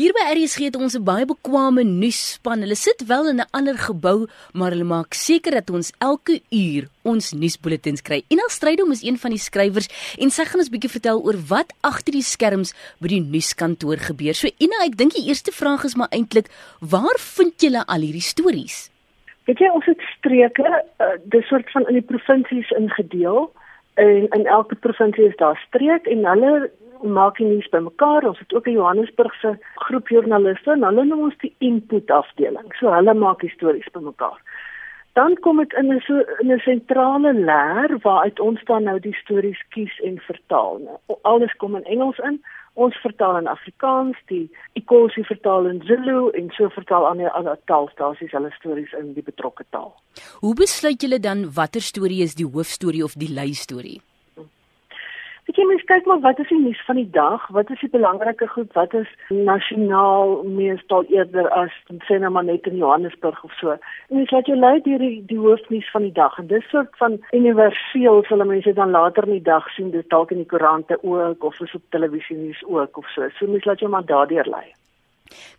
Hier by RSG het ons 'n baie bekwame nuusspan. Hulle sit wel in 'n ander gebou, maar hulle maak seker dat ons elke uur ons nuusbulletins kry. Ina Strydom is een van die skrywers en sy gaan ons bietjie vertel oor wat agter die skerms by die nuuskantoor gebeur. So Ina, ek dink die eerste vraag is maar eintlik, waar vind julle al hierdie stories? Weet jy, ons het streke, uh, dis soort van in die provinsies ingedeel en in elke provinsie is daar streek en hulle maak die nuus bymekaar. Ons het ook 'n Johannesburgse groep joernaliste en hulle noem ons die input afdeling. So hulle maak die stories bymekaar. Dan kom dit in 'n so in 'n sentrale leer waaruit ons dan nou die stories kies en vertaal. Nou, alles kom in Engels in. Ons vertaal in Afrikaans, die Ikosi vertaal in Zulu en so vertaal ander ander taalstasies hulle stories in die betrokke taal. Hoe besluit julle dan watter storie is die hoofstorie of die lei storie? Ek jy mens kyk maar wat is die nuus van die dag? Wat is die belangrike goed? Wat is nasionaal meestal eerder as sê nou maar net in Johannesburg of so? En mens laat jou lei deur die, die hoofnuus van die dag en dis soort van universeel sal mense dan later in die dag sien dit dalk in die koerante ook of op televisie nuus ook of so. So mens laat jou maar daardeur lei.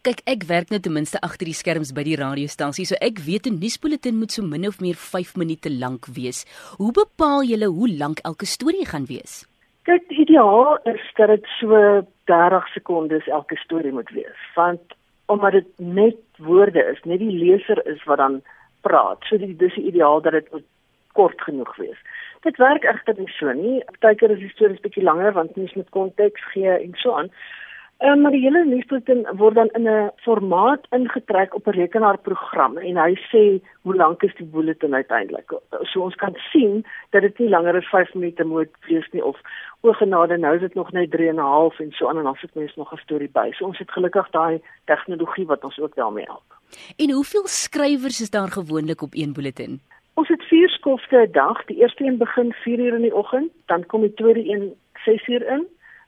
Kyk, ek werk nou ten minste agter die skerms by die radiostasie, so ek weet 'n nuusbulletin moet so min of meer 5 minute lank wees. Hoe bepaal jy hoe lank elke storie gaan wees? Die ideaal is dat dit so 30 sekondes elke storie moet wees, want omdat dit net woorde is, net die leser is wat dan praat. So dit is ideaal dat dit kort genoeg wees. Dit werk egter nie so nie. Partykeer is die stories bietjie langer want mens moet konteks gee en so aan. Ehm maar die hele nuusbulletin word dan in 'n formaat ingetrek op 'n rekenaarprogram en hy sê hoe lank is die bulletin uiteindelik. So ons kan sien dat dit nie langer as 5 minute moet wees nie of o genade nou is dit nog net 3 en 'n half en so aan en dan sit mense nog 'n storie by. So ons het gelukkig daai tegnologie wat ons ook daarmee help. En hoeveel skrywers is daar gewoonlik op een bulletin? Ons het 4 skofte 'n dag. Die eerste een begin 4 uur in die oggend, dan kom die tweede een 6 uur in,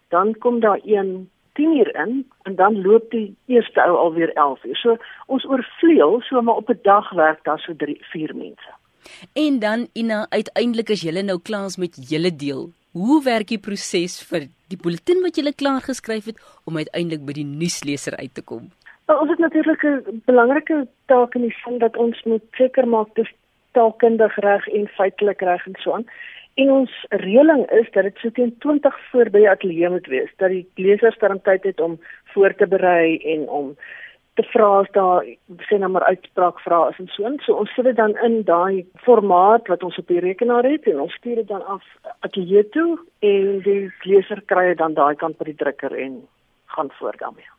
dan kom daar een 10 uur in en dan loop die eerste ou alweer 11 uur. So ons oorvleuel so maar op 'n dag werk daar so 3 4 mense. En dan Ina uiteindelik as jy nou klaar is met julle deel, hoe werk die proses vir die bulletin wat jy klaar geskryf het om uiteindelik by die nuusleser uit te kom? Nou, ons het natuurlik 'n belangrike taak in die sin dat ons moet seker maak dis taalkundig reg en feitelik reg en so aan. En ons reëling is dat dit so teen 20 voor by die ateljee moet wees, dat die lesers dan tyd het om voor te berei en om te vra as daar sê nou maar uitspraak vra is en so en so ons sit dit dan in daai formaat wat ons op die rekenaar het en ons stuur dit dan af ateljee toe en die leser kry dit dan daai kant by die drukker en gaan voort daarmee.